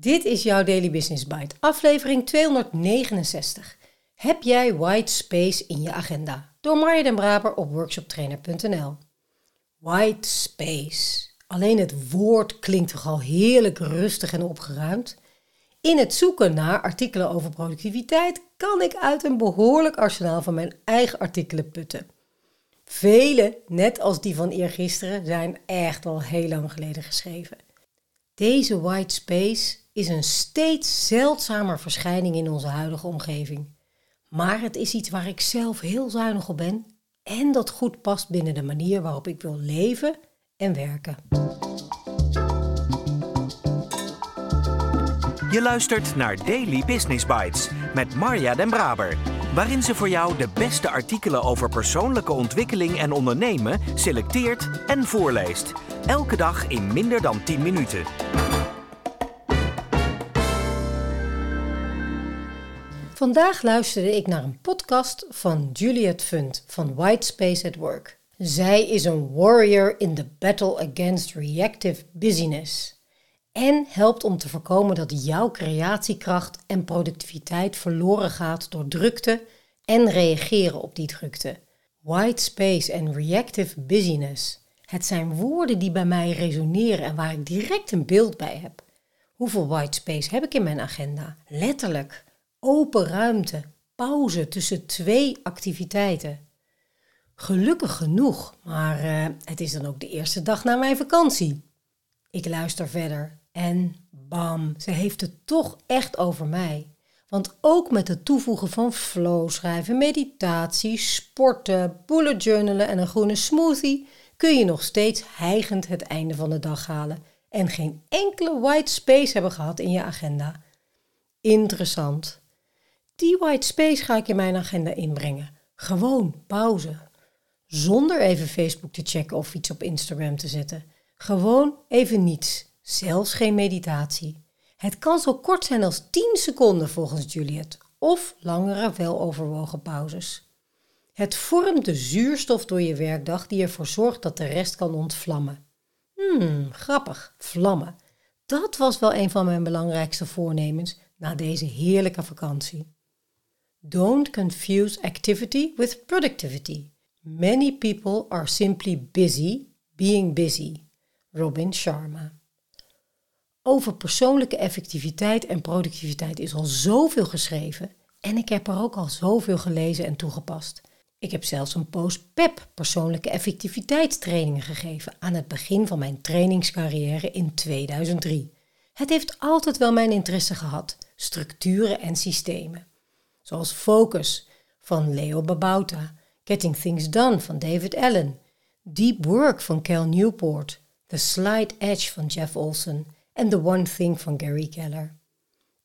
Dit is jouw Daily Business Bite, aflevering 269. Heb jij white space in je agenda? Door Marja den Braber op workshoptrainer.nl. White space. Alleen het woord klinkt toch al heerlijk rustig en opgeruimd. In het zoeken naar artikelen over productiviteit kan ik uit een behoorlijk arsenaal van mijn eigen artikelen putten. Vele, net als die van eergisteren, zijn echt al heel lang geleden geschreven. Deze white space is een steeds zeldzamer verschijning in onze huidige omgeving. Maar het is iets waar ik zelf heel zuinig op ben en dat goed past binnen de manier waarop ik wil leven en werken. Je luistert naar Daily Business Bites met Marja Den Braber, waarin ze voor jou de beste artikelen over persoonlijke ontwikkeling en ondernemen selecteert en voorleest. Elke dag in minder dan 10 minuten. Vandaag luisterde ik naar een podcast van Juliet Fund van White Space at Work. Zij is een warrior in the battle against reactive busyness en helpt om te voorkomen dat jouw creatiekracht en productiviteit verloren gaat door drukte en reageren op die drukte. White space en reactive busyness. Het zijn woorden die bij mij resoneren en waar ik direct een beeld bij heb. Hoeveel white space heb ik in mijn agenda? Letterlijk open ruimte, pauze tussen twee activiteiten. Gelukkig genoeg, maar uh, het is dan ook de eerste dag na mijn vakantie. Ik luister verder en bam, ze heeft het toch echt over mij. Want ook met het toevoegen van flow schrijven, meditatie, sporten, bullet journalen en een groene smoothie kun je nog steeds hijgend het einde van de dag halen en geen enkele white space hebben gehad in je agenda. Interessant. Die white space ga ik in mijn agenda inbrengen. Gewoon pauze. Zonder even Facebook te checken of iets op Instagram te zetten. Gewoon even niets. Zelfs geen meditatie. Het kan zo kort zijn als 10 seconden volgens Juliet, of langere, weloverwogen pauzes. Het vormt de zuurstof door je werkdag die ervoor zorgt dat de rest kan ontvlammen. Hmm, grappig, vlammen. Dat was wel een van mijn belangrijkste voornemens na deze heerlijke vakantie. Don't confuse activity with productivity. Many people are simply busy being busy. Robin Sharma. Over persoonlijke effectiviteit en productiviteit is al zoveel geschreven en ik heb er ook al zoveel gelezen en toegepast. Ik heb zelfs een post PEP persoonlijke effectiviteitstrainingen gegeven aan het begin van mijn trainingscarrière in 2003. Het heeft altijd wel mijn interesse gehad, structuren en systemen zoals Focus van Leo Babauta, Getting Things Done van David Allen, Deep Work van Cal Newport, The Slight Edge van Jeff Olson en The One Thing van Gary Keller.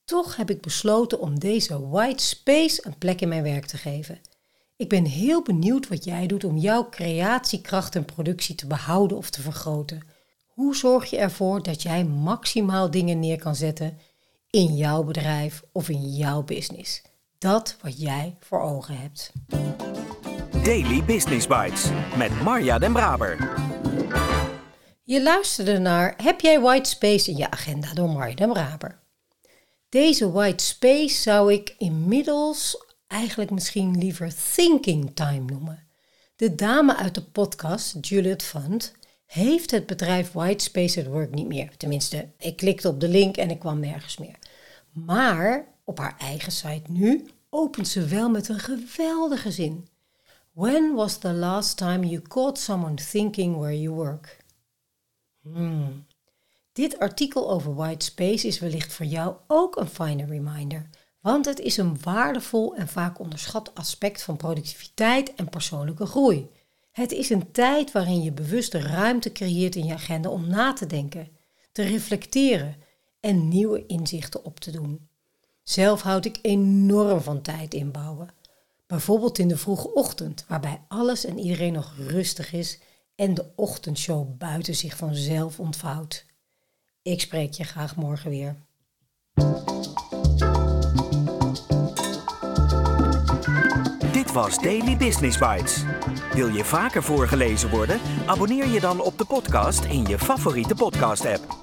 Toch heb ik besloten om deze white space een plek in mijn werk te geven. Ik ben heel benieuwd wat jij doet om jouw creatiekracht en productie te behouden of te vergroten. Hoe zorg je ervoor dat jij maximaal dingen neer kan zetten in jouw bedrijf of in jouw business? Dat wat jij voor ogen hebt. Daily Business Bites met Marja Den Braber. Je luisterde naar Heb jij white space in je agenda door Marja Den Braber. Deze white space zou ik inmiddels eigenlijk misschien liever thinking time noemen. De dame uit de podcast, Juliet Fund, heeft het bedrijf White Space at Work niet meer. Tenminste, ik klikte op de link en ik kwam nergens meer. Maar op haar eigen site nu opent ze wel met een geweldige zin. When was the last time you caught someone thinking where you work? Hmm. Dit artikel over white space is wellicht voor jou ook een fijne reminder, want het is een waardevol en vaak onderschat aspect van productiviteit en persoonlijke groei. Het is een tijd waarin je bewust ruimte creëert in je agenda om na te denken, te reflecteren en nieuwe inzichten op te doen. Zelf houd ik enorm van tijd inbouwen. Bijvoorbeeld in de vroege ochtend, waarbij alles en iedereen nog rustig is en de ochtendshow buiten zich vanzelf ontvouwt. Ik spreek je graag morgen weer. Dit was Daily Business Bites. Wil je vaker voorgelezen worden? Abonneer je dan op de podcast in je favoriete podcast-app.